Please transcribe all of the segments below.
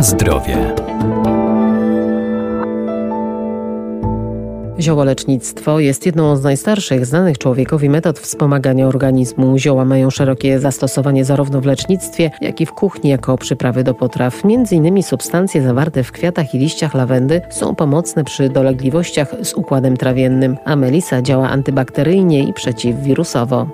Na zdrowie. Ziołolecznictwo jest jedną z najstarszych znanych człowiekowi metod wspomagania organizmu. Zioła mają szerokie zastosowanie zarówno w lecznictwie, jak i w kuchni jako przyprawy do potraw. Między innymi substancje zawarte w kwiatach i liściach lawendy są pomocne przy dolegliwościach z układem trawiennym, a melisa działa antybakteryjnie i przeciwwirusowo.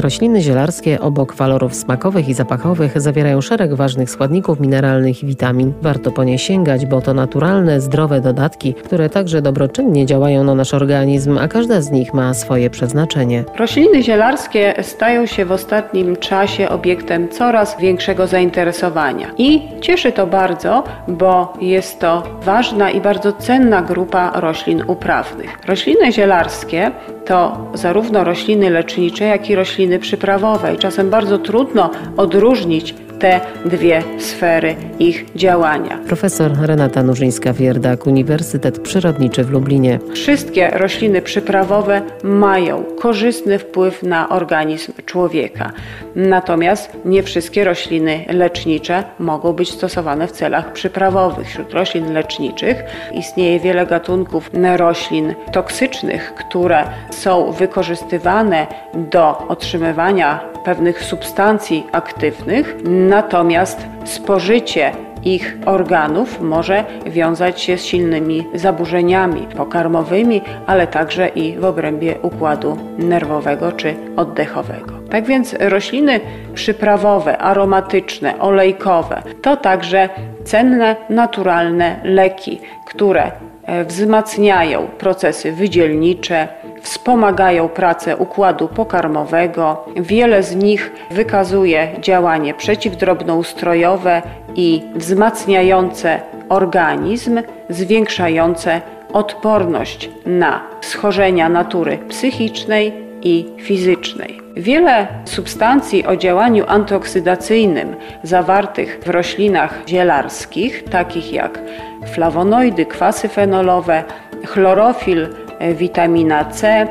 Rośliny zielarskie obok walorów smakowych i zapachowych zawierają szereg ważnych składników mineralnych i witamin. Warto po nie sięgać, bo to naturalne, zdrowe dodatki, które także dobroczynnie działają na nasz organizm, a każda z nich ma swoje przeznaczenie. Rośliny zielarskie stają się w ostatnim czasie obiektem coraz większego zainteresowania. I cieszy to bardzo, bo jest to ważna i bardzo cenna grupa roślin uprawnych. Rośliny zielarskie to zarówno rośliny lecznicze, jak i rośliny przyprawowe. I czasem bardzo trudno odróżnić te dwie sfery ich działania. Profesor Renata Nurzyńska-Wierdak, Uniwersytet Przyrodniczy w Lublinie. Wszystkie rośliny przyprawowe mają korzystny wpływ na organizm człowieka. Natomiast nie wszystkie rośliny lecznicze mogą być stosowane w celach przyprawowych. Wśród roślin leczniczych istnieje wiele gatunków roślin toksycznych, które są wykorzystywane do otrzymywania pewnych substancji aktywnych, natomiast spożycie ich organów może wiązać się z silnymi zaburzeniami pokarmowymi, ale także i w obrębie układu nerwowego czy oddechowego. Tak więc rośliny przyprawowe, aromatyczne, olejkowe to także cenne, naturalne leki, które e, wzmacniają procesy wydzielnicze, wspomagają pracę układu pokarmowego. Wiele z nich wykazuje działanie przeciwdrobnoustrojowe i wzmacniające organizm, zwiększające odporność na schorzenia natury psychicznej i fizycznej. Wiele substancji o działaniu antyoksydacyjnym zawartych w roślinach zielarskich, takich jak flawonoidy, kwasy fenolowe, chlorofil, witamina C,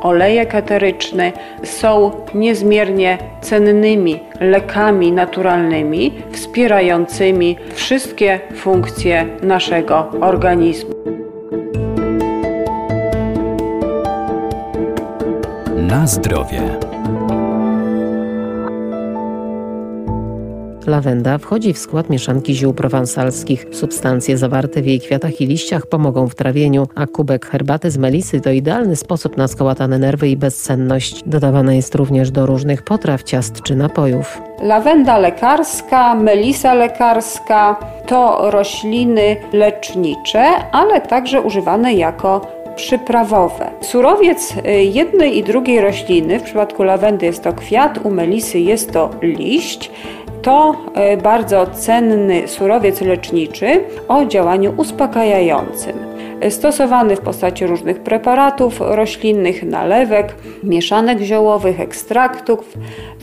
olejek eteryczny są niezmiernie cennymi lekami naturalnymi wspierającymi wszystkie funkcje naszego organizmu. Na zdrowie. Lawenda wchodzi w skład mieszanki ziół prowansalskich. Substancje zawarte w jej kwiatach i liściach pomogą w trawieniu, a kubek herbaty z melisy to idealny sposób na skołatane nerwy i bezsenność. Dodawana jest również do różnych potraw, ciast czy napojów. Lawenda lekarska, melisa lekarska to rośliny lecznicze, ale także używane jako przyprawowe. Surowiec y, jednej i drugiej rośliny, w przypadku lawendy jest to kwiat, u melisy jest to liść, to e, bardzo cenny surowiec leczniczy o działaniu uspokajającym. E, stosowany w postaci różnych preparatów roślinnych, nalewek, mieszanek ziołowych, ekstraktów,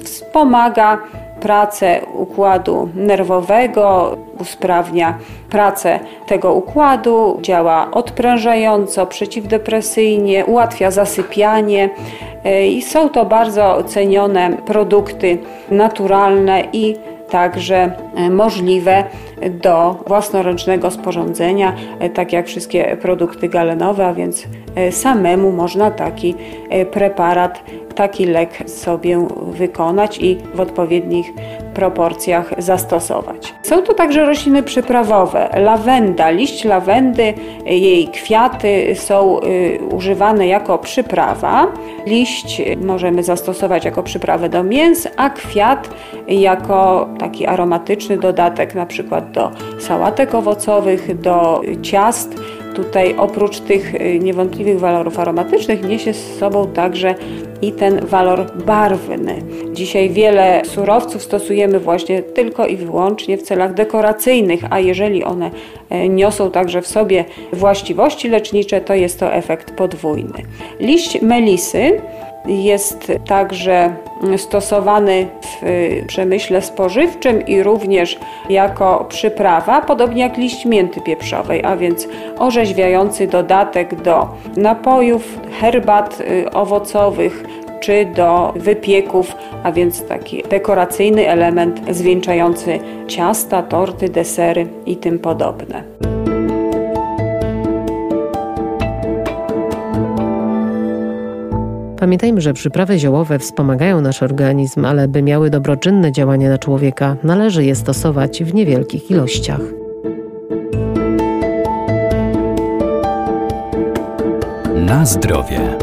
wspomaga pracę układu nerwowego, usprawnia pracę tego układu, działa odprężająco, przeciwdepresyjnie, ułatwia zasypianie e, i są to bardzo cenione produkty naturalne i także e, możliwe do własnoręcznego sporządzenia, e, tak jak wszystkie produkty galenowe, a więc e, samemu można taki preparat, taki lek sobie wykonać i w odpowiednich proporcjach zastosować. Są to także rośliny przyprawowe. Lawenda, liść lawendy, jej kwiaty są używane jako przyprawa. Liść możemy zastosować jako przyprawę do mięs, a kwiat jako taki aromatyczny dodatek na przykład do sałatek owocowych, do ciast. Tutaj oprócz tych y, niewątpliwych walorów aromatycznych niesie z sobą także i ten walor barwny. Dzisiaj wiele surowców stosujemy właśnie tylko i wyłącznie w celach dekoracyjnych, a jeżeli one e, niosą także w sobie właściwości lecznicze, to jest to efekt podwójny. Liść melisy jest także stosowany w przemyśle spożywczym i również jako przyprawa, podobnie jak liść mięty pieprzowej, a więc orzeźwiający dodatek do napojów, herbat y, owocowych, czy do wypieków, a więc taki dekoracyjny element zwieńczający ciasta, torty, desery i tym podobne. Pamiętajmy, że przyprawy ziołowe wspomagają nasz organizm, ale by miały dobroczynne działanie na człowieka, należy je stosować w niewielkich ilościach. Na zdrowie.